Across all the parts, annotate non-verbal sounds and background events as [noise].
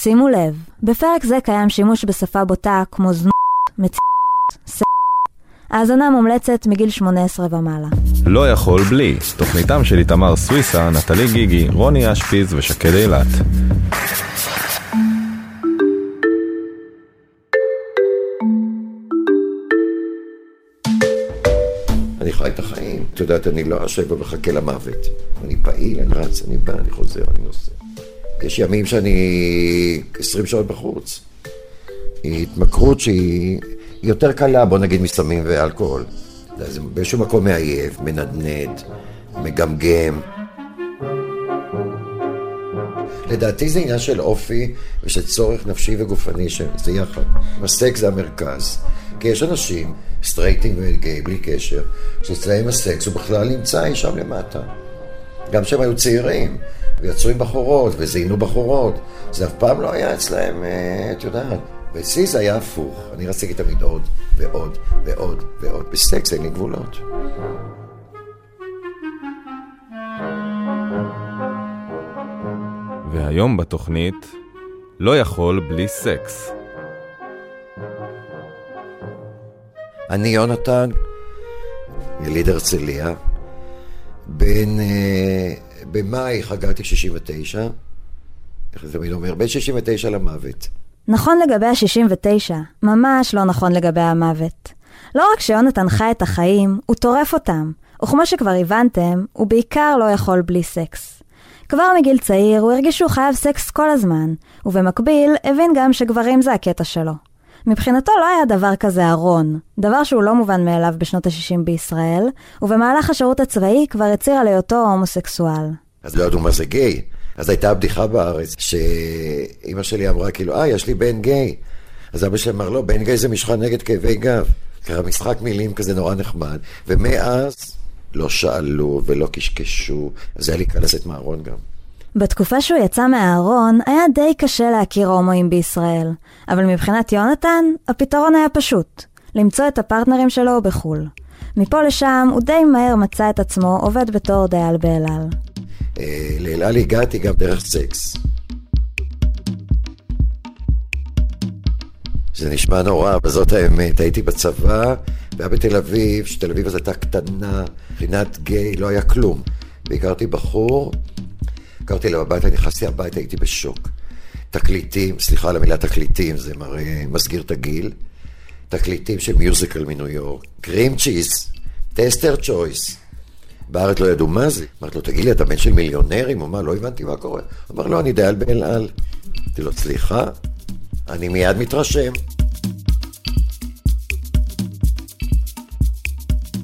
שימו לב, בפרק זה קיים שימוש בשפה בוטה כמו זנות, מציאות, סקס. האזנה מומלצת מגיל 18 ומעלה. לא יכול בלי, תוכניתם של איתמר סוויסה, נטלי גיגי, רוני אשפיז ושקד אילת. אני חי את החיים. את יודעת, אני לא יושב ומחכה למוות. אני פעיל, אני רץ, אני בא, אני חוזר, אני נוסע. יש ימים שאני 20 שעות בחוץ. היא התמכרות שהיא יותר קלה, בוא נגיד, מסמים ואלכוהול. זה באיזשהו מקום מעייף, מנדנד, מגמגם. לדעתי זה עניין של אופי ושל צורך נפשי וגופני, שזה יחד. הסקס זה המרכז. כי יש אנשים, סטרייטים וגיי, בלי קשר, שאצלהם הסקס הוא בכלל נמצא אי שם למטה. גם כשהם היו צעירים, ויצרו עם בחורות, וזיינו בחורות, זה אף פעם לא היה אצלהם, אה, את יודעת. ואצלי זה היה הפוך. אני רציתי תמיד עוד, ועוד, ועוד, ועוד. בסקס אין לי גבולות. והיום בתוכנית, לא יכול בלי סקס. אני יונתן, יליד הרצליה, בין, אה, במאי חגגתי 69, איך זה תמיד אומר? בין 69 למוות. נכון לגבי ה-69, ממש לא נכון לגבי המוות. לא רק שיונתן חי את החיים, הוא טורף אותם, וכמו שכבר הבנתם, הוא בעיקר לא יכול בלי סקס. כבר מגיל צעיר הוא הרגיש שהוא חייב סקס כל הזמן, ובמקביל הבין גם שגברים זה הקטע שלו. מבחינתו לא היה דבר כזה ארון, דבר שהוא לא מובן מאליו בשנות ה-60 בישראל, ובמהלך השירות הצבאי כבר הצהיר על היותו הומוסקסואל. אז לא ידעו מה זה גיי. אז הייתה בדיחה בארץ, שאימא שלי אמרה כאילו, אה, יש לי בן גיי. אז אבא שלי אמר, לא, בן גיי זה משחה נגד כאבי גב. ככה משחק מילים כזה נורא נחמד. ומאז לא שאלו ולא קשקשו, אז היה לי קל לצאת מהארון גם. בתקופה שהוא יצא מהארון, היה די קשה להכיר הומואים בישראל. אבל מבחינת יונתן, הפתרון היה פשוט. למצוא את הפרטנרים שלו בחו"ל. מפה לשם, הוא די מהר מצא את עצמו עובד בתור דייל באל על. אה, לאל על הגעתי גם דרך סקס. זה נשמע נורא, אבל זאת האמת. הייתי בצבא, והיה בתל אביב, שתל אביב אז הייתה קטנה, מבחינת גיי, לא היה כלום. והכרתי בחור, הכרתי אליו הביתה, נכנסתי הביתה, הייתי בשוק. תקליטים, סליחה על המילה תקליטים, זה מראה, מסגיר את הגיל. תקליטים של מיוזיקל מניו יורק. קרים צ'יז, טסטר צ'ויס. בארץ לא ידעו מה זה. אמרתי לו, תגיד לי, אתה בן של מיליונרים? הוא אמר, לא הבנתי מה קורה. הוא אמר, לא, אני דייל באל על. אמרתי לו, סליחה, אני מיד מתרשם.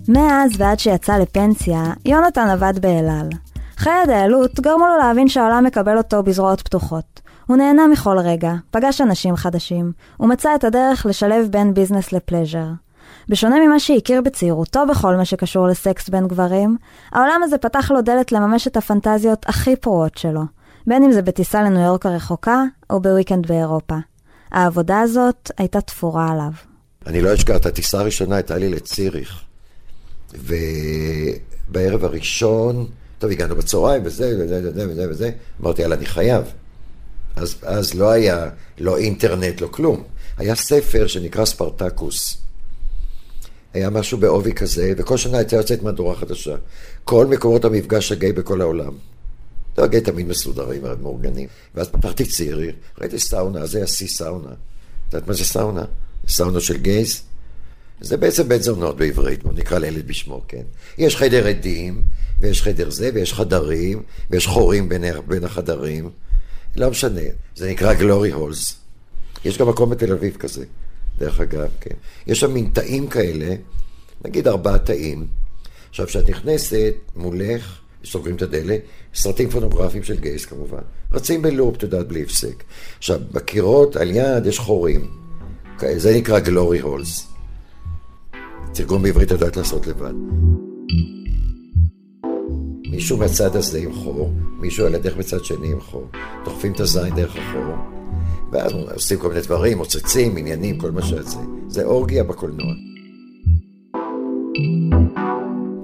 מאז ועד שיצא לפנסיה, יונתן עבד באל על. חיי הדיילות גרמו לו להבין שהעולם מקבל אותו בזרועות פתוחות. הוא נהנה מכל רגע, פגש אנשים חדשים, ומצא את הדרך לשלב בין ביזנס לפלז'ר. בשונה ממה שהכיר בצעירותו בכל מה שקשור לסקס בין גברים, העולם הזה פתח לו דלת לממש את הפנטזיות הכי פרועות שלו, בין אם זה בטיסה לניו יורק הרחוקה, או בוויקנד באירופה. העבודה הזאת הייתה תפורה עליו. אני לא אשכח, את הטיסה הראשונה הייתה לי לציריך. ובערב הראשון, טוב, הגענו בצהריים, וזה, וזה, וזה, וזה, וזה, אמרתי, יאללה, אני חייב. אז, אז לא היה, לא אינטרנט, לא כלום. היה ספר שנקרא ספרטקוס. היה משהו בעובי כזה, וכל שנה הייתה יוצאת מהדורה חדשה. כל מקומות המפגש הגיי בכל העולם. לא, הגיי תמיד מסודרים, מאורגנים. ואז פתחתי צירי, ראיתי סאונה, אז היה שיא סאונה. את יודעת מה זה סאונה? סאונה של גייז? זה בעצם בית זונות בעברית, בוא נקרא לילד בשמו, כן? יש חדר עדים, ויש חדר זה, ויש חדרים, ויש חורים בין, בין החדרים. לא משנה, זה נקרא גלורי הולס. יש גם מקום בתל אביב כזה, דרך אגב, כן. יש שם מין תאים כאלה, נגיד ארבעה תאים. עכשיו, כשאת נכנסת, מולך, סוגרים את הדלת, סרטים פונוגרפיים של גייס כמובן. רצים בלופ, את יודעת, בלי הפסק. עכשיו, בקירות, על יד, יש חורים. זה נקרא גלורי הולס. תרגום בעברית יודעת לעשות לבד. מישהו מהצד הזה עם חור, מישהו על הדרך בצד שני עם חור. דוחפים את הזין דרך החור, ואז עושים כל מיני דברים, מוצצים, עניינים, כל מה שזה. זה אורגיה בקולנוע.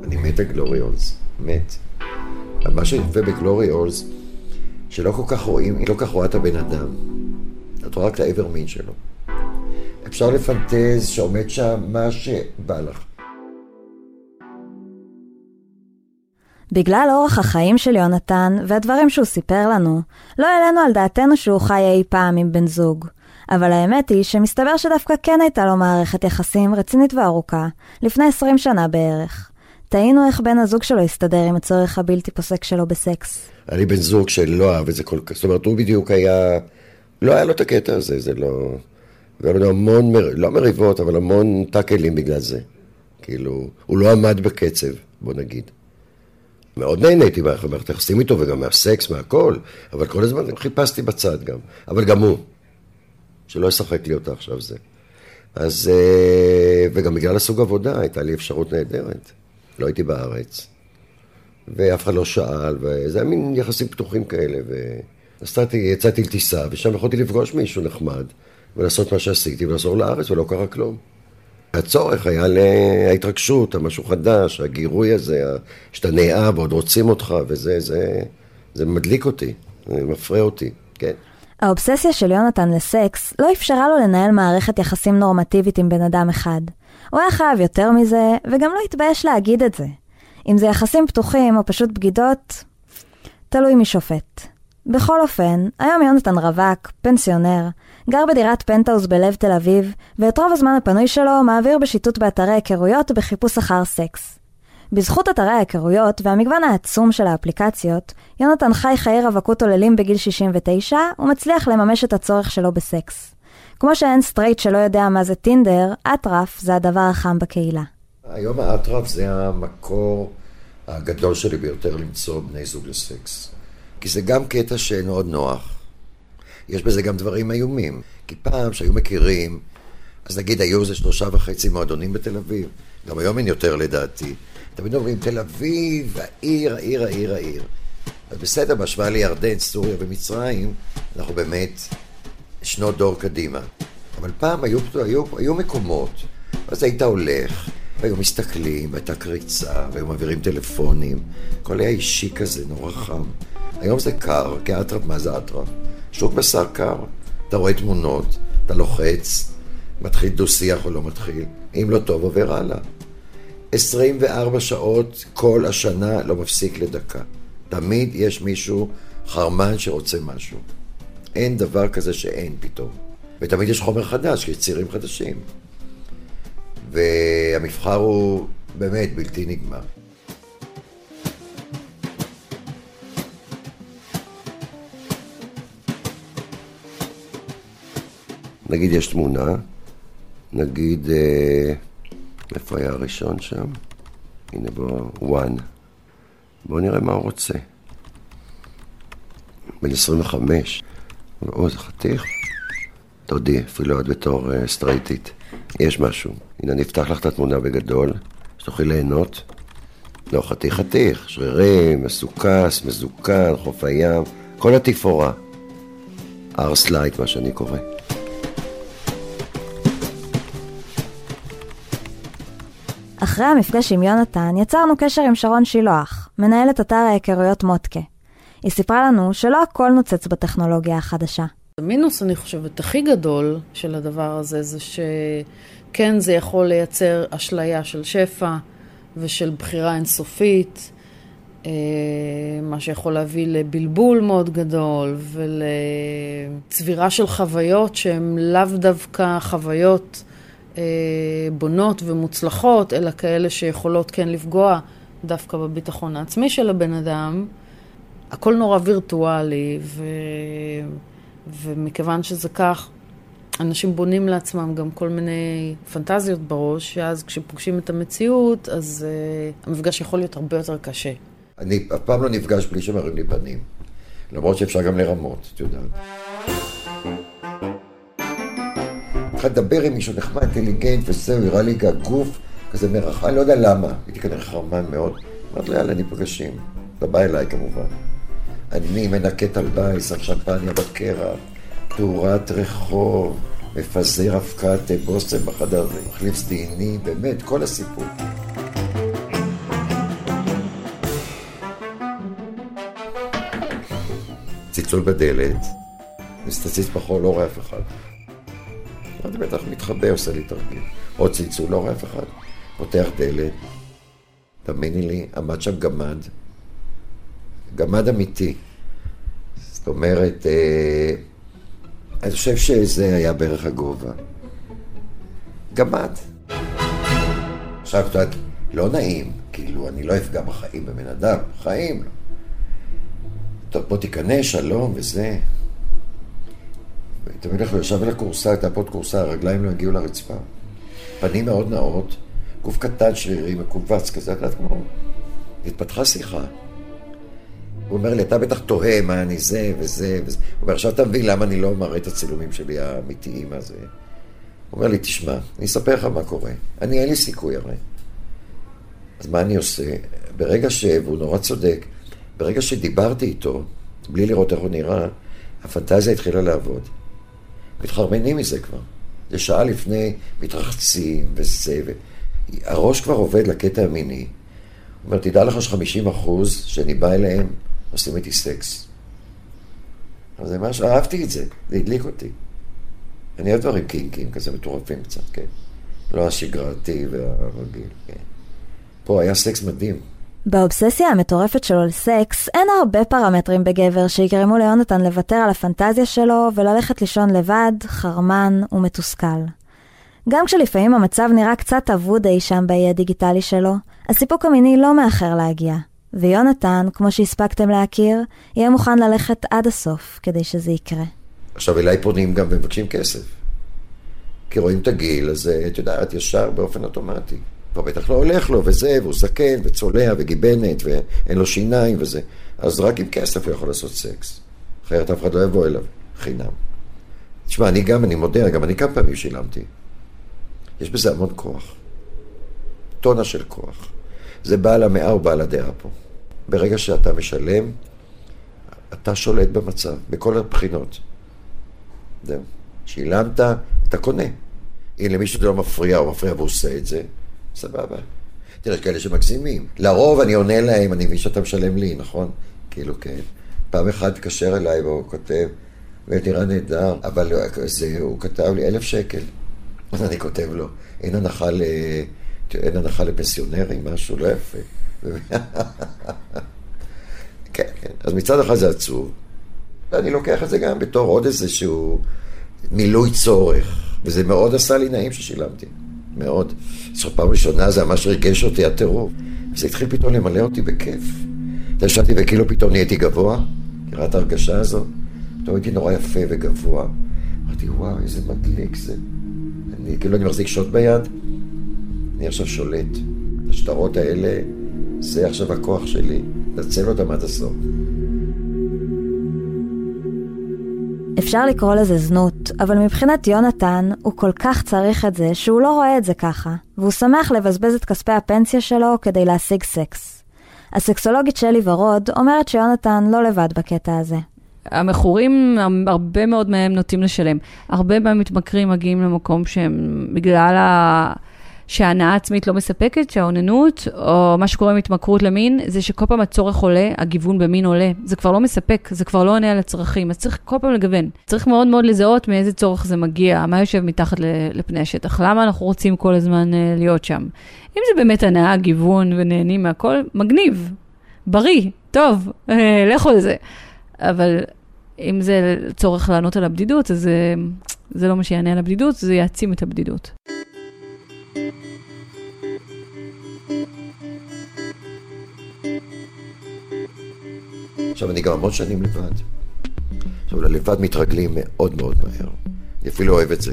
אני מת על גלורי הולס, מת. מה שיפה בגלורי הולס, שלא כל כך רואים, היא לא כל כך רואה את הבן אדם. את רואה רק את האיבר מין שלו. אפשר לפנטז שעומד שם מה שבא לך. בגלל אורח החיים של יונתן והדברים שהוא סיפר לנו, לא העלינו על דעתנו שהוא חי אי פעם עם בן זוג. אבל האמת היא שמסתבר שדווקא כן הייתה לו מערכת יחסים רצינית וארוכה, לפני 20 שנה בערך. תהינו איך בן הזוג שלו הסתדר עם הצורך הבלתי פוסק שלו בסקס. לי בן זוג שלא אהב את זה כל כך, זאת אומרת, הוא בדיוק היה, לא היה לו את הקטע הזה, זה לא... והיה לנו המון, מר... לא מריבות, אבל המון טאקלים בגלל זה. כאילו, הוא לא עמד בקצב, בוא נגיד. מאוד נהניתי מהמערכת היחסים איתו, וגם מהסקס, מהכל, אבל כל הזמן חיפשתי בצד גם. אבל גם הוא, שלא ישחק לי אותה עכשיו זה. אז, אה, וגם בגלל הסוג עבודה, הייתה לי אפשרות נהדרת. לא הייתי בארץ, ואף אחד לא שאל, וזה היה מין יחסים פתוחים כאלה, ונסעתי, יצאתי לטיסה, ושם יכולתי לפגוש מישהו נחמד, ולעשות מה שעשיתי, ולחזור לארץ, ולא קרה כלום. הצורך היה להתרגשות, המשהו חדש, הגירוי הזה, שאתה נאהב ועוד רוצים אותך, וזה, זה, זה מדליק אותי, זה מפרה אותי, כן. האובססיה של יונתן לסקס לא אפשרה לו לנהל מערכת יחסים נורמטיבית עם בן אדם אחד. הוא היה חייב יותר מזה, וגם לא התבייש להגיד את זה. אם זה יחסים פתוחים או פשוט בגידות, תלוי מי שופט. בכל אופן, היום יונתן רווק, פנסיונר, גר בדירת פנטהאוז בלב תל אביב, ואת רוב הזמן הפנוי שלו מעביר בשיטוט באתרי היכרויות ובחיפוש אחר סקס. בזכות אתרי ההיכרויות והמגוון העצום של האפליקציות, יונתן חי חיי רווקות הוללים בגיל 69, ומצליח לממש את הצורך שלו בסקס. כמו שאין סטרייט שלא יודע מה זה טינדר, אטרף זה הדבר החם בקהילה. היום האטרף זה המקור הגדול שלי ביותר למצוא בני זוג לסקס. כי זה גם קטע שמאוד נוח. יש בזה גם דברים איומים. כי פעם, שהיו מכירים, אז נגיד היו איזה שלושה וחצי מועדונים בתל אביב. גם היום אין יותר לדעתי. תמיד אומרים, תל אביב, העיר, העיר, העיר, העיר. אז בסדר, בהשוואה לירדן, סוריה ומצרים, אנחנו באמת שנות דור קדימה. אבל פעם היו, היו, היו מקומות, אז היית הולך, והיו מסתכלים, והייתה קריצה, והיו מעבירים טלפונים, הכל היה אישי כזה, נורא חם. היום זה קר, כי אטרף, מה זה אטרף? שוק בשר קר. אתה רואה תמונות, אתה לוחץ, מתחיל דו-שיח או לא מתחיל. אם לא טוב, עובר הלאה. 24 שעות כל השנה לא מפסיק לדקה. תמיד יש מישהו חרמן שרוצה משהו. אין דבר כזה שאין פתאום. ותמיד יש חומר חדש, כי יש צירים חדשים. והמבחר הוא באמת בלתי נגמר. נגיד יש תמונה, נגיד, אה, איפה היה הראשון שם? הנה בוא, one. בואו נראה מה הוא רוצה. בן 25. או, זה חתיך. תודי, אפילו את בתור uh, סטרייטית. יש משהו. הנה, אני אפתח לך את התמונה בגדול, שתוכלי ליהנות. לא, חתיך חתיך, שרירים, מסוכס, מזוקן, חוף הים, כל התפאורה. ארס לייט, מה שאני קורא. אחרי המפגש עם יונתן, יצרנו קשר עם שרון שילוח, מנהלת אתר ההיכרויות מוטקה. היא סיפרה לנו שלא הכל נוצץ בטכנולוגיה החדשה. המינוס, אני חושבת, הכי גדול של הדבר הזה, זה שכן, זה יכול לייצר אשליה של שפע ושל בחירה אינסופית, אה, מה שיכול להביא לבלבול מאוד גדול ולצבירה של חוויות שהן לאו דווקא חוויות בונות ומוצלחות, אלא כאלה שיכולות כן לפגוע דווקא בביטחון העצמי של הבן אדם. הכל נורא וירטואלי, ו... ומכיוון שזה כך, אנשים בונים לעצמם גם כל מיני פנטזיות בראש, שאז כשפוגשים את המציאות, אז uh, המפגש יכול להיות הרבה יותר קשה. אני אף פעם לא נפגש בלי שמראים לי פנים. למרות שאפשר גם לרמות, את יודעת. התחלתי לדבר עם מישהו נחמד, אינטליגנט וזהו, הראה לי גוף כזה מרחב, אני לא יודע למה, הייתי כנראה חרמן מאוד. אמרתי לו, יאללה, ניפגשים. אתה בא אליי כמובן. אני מנקה טלבאי, שם שמפניה בקרח, תאורת רחוב, מפזר אבקת בושם בחדר, מחליף סדיני, באמת, כל הסיפור. צלצול בדלת, מסתציץ בחול, לא רואה אף אחד. אמרתי, בטח מתחבא, עושה לי תרגיל. עוד צלצול, לא רואה אף אחד. פותח דלת, תאמיני לי, עמד שם גמד, גמד אמיתי. זאת אומרת, אה, אני חושב שזה היה בערך הגובה. גמד. עכשיו, את יודעת, לא נעים, כאילו, אני לא אפגע בחיים בבן אדם, חיים. טוב, בוא תיכנס, שלום וזה. תמיד אנחנו ישב על הכורסה, הייתה פה עוד כורסה, הרגליים לא הגיעו לרצפה. פנים מאוד נאות, גוף קטן, שרירי, מכווץ כזה, את יודעת כמו... התפתחה שיחה. הוא אומר לי, אתה בטח תוהה מה אני זה וזה וזה. הוא אומר, עכשיו אתה מבין למה אני לא מראה את הצילומים שלי האמיתיים הזה. הוא אומר לי, תשמע, אני אספר לך מה קורה. אני, אין לי סיכוי הרי. אז מה אני עושה? ברגע ש... והוא נורא צודק, ברגע שדיברתי איתו, בלי לראות איך הוא נראה, הפנטזיה התחילה לעבוד. מתחרמנים מזה כבר. זה שעה לפני, מתרחצים וזה, ו... הראש כבר עובד לקטע המיני. הוא אומר, תדע לך ש-50 אחוז שאני בא אליהם, עושים איתי סקס. אבל זה ממש, אהבתי את זה, זה הדליק אותי. אני אוהב דברים קינקים, כזה מטורפים קצת, כן. לא השגרתי והרגיל, כן. פה היה סקס מדהים. באובססיה המטורפת שלו לסקס, אין הרבה פרמטרים בגבר שיגרמו ליונתן לוותר על הפנטזיה שלו וללכת לישון לבד, חרמן ומתוסכל. גם כשלפעמים המצב נראה קצת אבוד אי שם באי הדיגיטלי שלו, הסיפוק המיני לא מאחר להגיע. ויונתן, כמו שהספקתם להכיר, יהיה מוכן ללכת עד הסוף כדי שזה יקרה. עכשיו אליי פונים גם ומבקשים כסף. כי רואים את הגיל, אז את יודעת, ישר באופן אוטומטי. כבר בטח לא הולך לו, וזה, והוא זקן, וצולע, וגיבנת, ואין לו שיניים וזה. אז רק עם כסף הוא יכול לעשות סקס. אחרת אף אחד לא יבוא אליו, חינם. תשמע, אני גם, אני מודה, גם אני כמה פעמים שילמתי. יש בזה המון כוח. טונה של כוח. זה בעל המאה או בעל הדעה פה. ברגע שאתה משלם, אתה שולט במצב, בכל הבחינות. זהו. שילמת, אתה קונה. אם למישהו זה לא מפריע או מפריע והוא עושה את זה, סבבה. תראה, יש כאלה שמגזימים. לרוב אני עונה להם, אני מבין שאתה משלם לי, נכון? כאילו, כן. פעם אחת התקשר אליי והוא כותב, ונראה נהדר, אבל זה, הוא כתב לי אלף שקל. אז אני כותב לו, אין הנחה, ל... אין הנחה לפנסיונרים, משהו לא יפה. [laughs] כן, כן. אז מצד אחד זה עצוב, ואני לוקח את זה גם בתור עוד איזשהו מילוי צורך, וזה מאוד עשה לי נעים ששילמתי. מאוד. זו פעם ראשונה זה ממש ריגש אותי הטירוף. זה התחיל פתאום למלא אותי בכיף. ישבתי וכאילו פתאום נהייתי גבוה, מכירה את ההרגשה הזו? פתאום הייתי נורא יפה וגבוה. אמרתי, וואו, איזה מדליק זה. אני כאילו אני מחזיק שוט ביד, אני עכשיו שולט. השטרות האלה, זה עכשיו הכוח שלי, לנצל אותם עד הסוף. אפשר לקרוא לזה זנות, אבל מבחינת יונתן, הוא כל כך צריך את זה שהוא לא רואה את זה ככה, והוא שמח לבזבז את כספי הפנסיה שלו כדי להשיג סקס. הסקסולוגית שלי ורוד אומרת שיונתן לא לבד בקטע הזה. המכורים, הרבה מאוד מהם נוטים לשלם. הרבה מהמתמכרים מגיעים למקום שהם, בגלל ה... שההנאה עצמית לא מספקת, שהאוננות, או מה שקורה עם התמכרות למין, זה שכל פעם הצורך עולה, הגיוון במין עולה. זה כבר לא מספק, זה כבר לא עונה על הצרכים, אז צריך כל פעם לגוון. צריך מאוד מאוד לזהות מאיזה צורך זה מגיע, מה יושב מתחת לפני השטח, למה אנחנו רוצים כל הזמן אה, להיות שם. אם זה באמת הנאה, גיוון ונהנים מהכל, מגניב, בריא, טוב, אה, לכו על זה. אבל אם זה צורך לענות על הבדידות, אז זה, זה לא מה שיענה על הבדידות, זה יעצים את הבדידות. עכשיו, אני גם המון שנים לבד. עכשיו, ללבד מתרגלים מאוד מאוד מהר. אני אפילו אוהב את זה.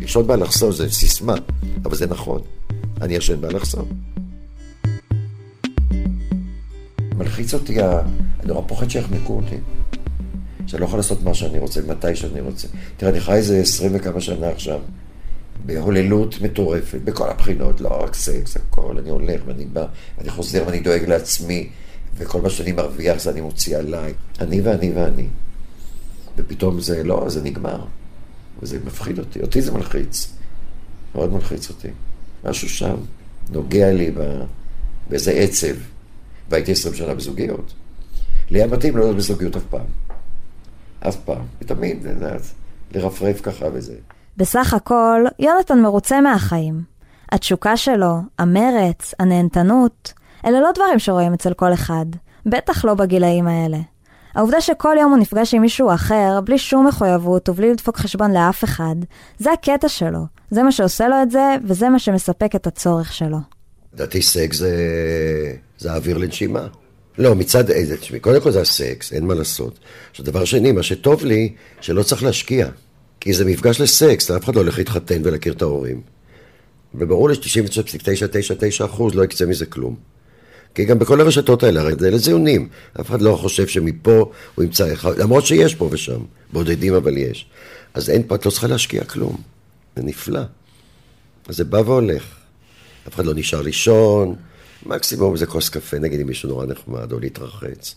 לישון באלכסון זה סיסמה, אבל זה נכון. אני ישן באלכסון. מלחיץ אותי, אני נורא פוחד שיחנקו אותי. שאני לא יכול לעשות מה שאני רוצה, מתי שאני רוצה. תראה, אני חי איזה עשרים וכמה שנה עכשיו, בהוללות מטורפת, בכל הבחינות, לא רק סקס, הכל, אני הולך ואני בא, ואני חוזר ואני דואג לעצמי, וכל מה שאני מרוויח זה אני מוציא עליי. אני ואני ואני. ופתאום זה, לא, זה נגמר. וזה מפחיד אותי, אותי זה מלחיץ. מאוד מלחיץ אותי. משהו שם נוגע לי באיזה עצב. והייתי עשרים שנה בזוגיות. לי היה מתאים לא להיות בזוגיות אף פעם. אף פעם. ותמיד, לרפרף ככה וזה. בסך הכל, יונתן מרוצה מהחיים. התשוקה שלו, המרץ, הנהנתנות, אלה לא דברים שרואים אצל כל אחד, בטח לא בגילאים האלה. העובדה שכל יום הוא נפגש עם מישהו אחר, בלי שום מחויבות ובלי לדפוק חשבון לאף אחד, זה הקטע שלו. זה מה שעושה לו את זה, וזה מה שמספק את הצורך שלו. לדעתי סקס זה... זה האוויר לנשימה. לא, מצד איזה, תשמעי, קודם כל זה הסקס, אין מה לעשות. עכשיו, דבר שני, מה שטוב לי, שלא צריך להשקיע. כי זה מפגש לסקס, אף אחד לא הולך להתחתן ולהכיר את ההורים. וברור לי ש-99.999% לא יקצה מזה כלום. כי גם בכל הרשתות האלה, הרי זה לזיונים. אף אחד לא חושב שמפה הוא ימצא אחד, למרות שיש פה ושם, בודדים אבל יש. אז אין פה, את לא צריכה להשקיע כלום. זה נפלא. אז זה בא והולך. אף אחד לא נשאר לישון, מקסימום זה כוס קפה, נגיד אם מישהו נורא נחמד, או להתרחץ.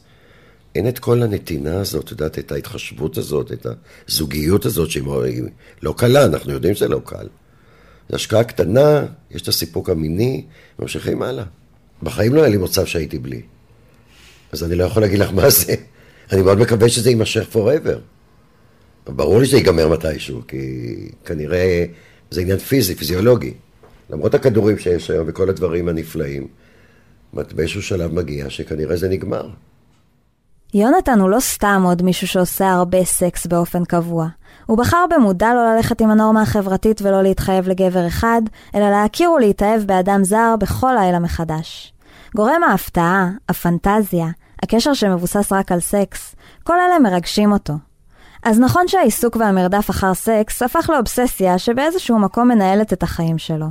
אין את כל הנתינה הזאת, את יודעת, את ההתחשבות הזאת, את הזוגיות הזאת, שהיא לא קלה, אנחנו יודעים שזה לא קל. זו השקעה קטנה, יש את הסיפוק המיני, ממשיכים הלאה. בחיים לא היה לי מצב שהייתי בלי. אז אני לא יכול להגיד לך מה זה. אני מאוד מקווה שזה יימשך forever. ברור לי שזה ייגמר מתישהו, כי כנראה זה עניין פיזי, פיזיולוגי. למרות הכדורים שיש היום וכל הדברים הנפלאים, באיזשהו שלב מגיע שכנראה זה נגמר. יונתן הוא לא סתם עוד מישהו שעושה הרבה סקס באופן קבוע. הוא בחר במודע לא ללכת עם הנורמה החברתית ולא להתחייב לגבר אחד, אלא להכיר ולהתאהב באדם זר בכל לילה מחדש. גורם ההפתעה, הפנטזיה, הקשר שמבוסס רק על סקס, כל אלה מרגשים אותו. אז נכון שהעיסוק והמרדף אחר סקס הפך לאובססיה שבאיזשהו מקום מנהלת את החיים שלו.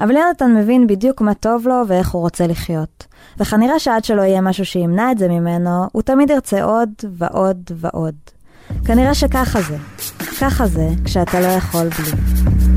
אבל יונתן מבין בדיוק מה טוב לו ואיך הוא רוצה לחיות. וכנראה שעד שלא יהיה משהו שימנע את זה ממנו, הוא תמיד ירצה עוד ועוד ועוד. כנראה שככה זה. ככה זה כשאתה לא יכול בלי.